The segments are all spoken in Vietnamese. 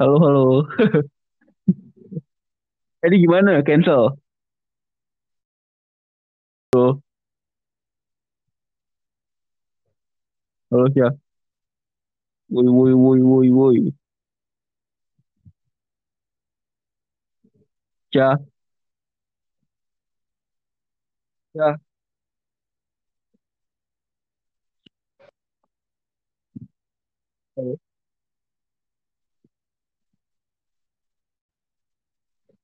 Halo, halo. Jadi gimana? Cancel? Halo, halo, ya. Woi, woi, woi, woi, woi. Ya, ya. Halo. Ừ.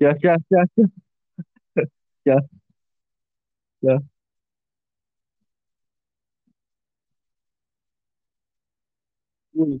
yeah, yeah, yeah, yeah, yeah, yeah. Mhm.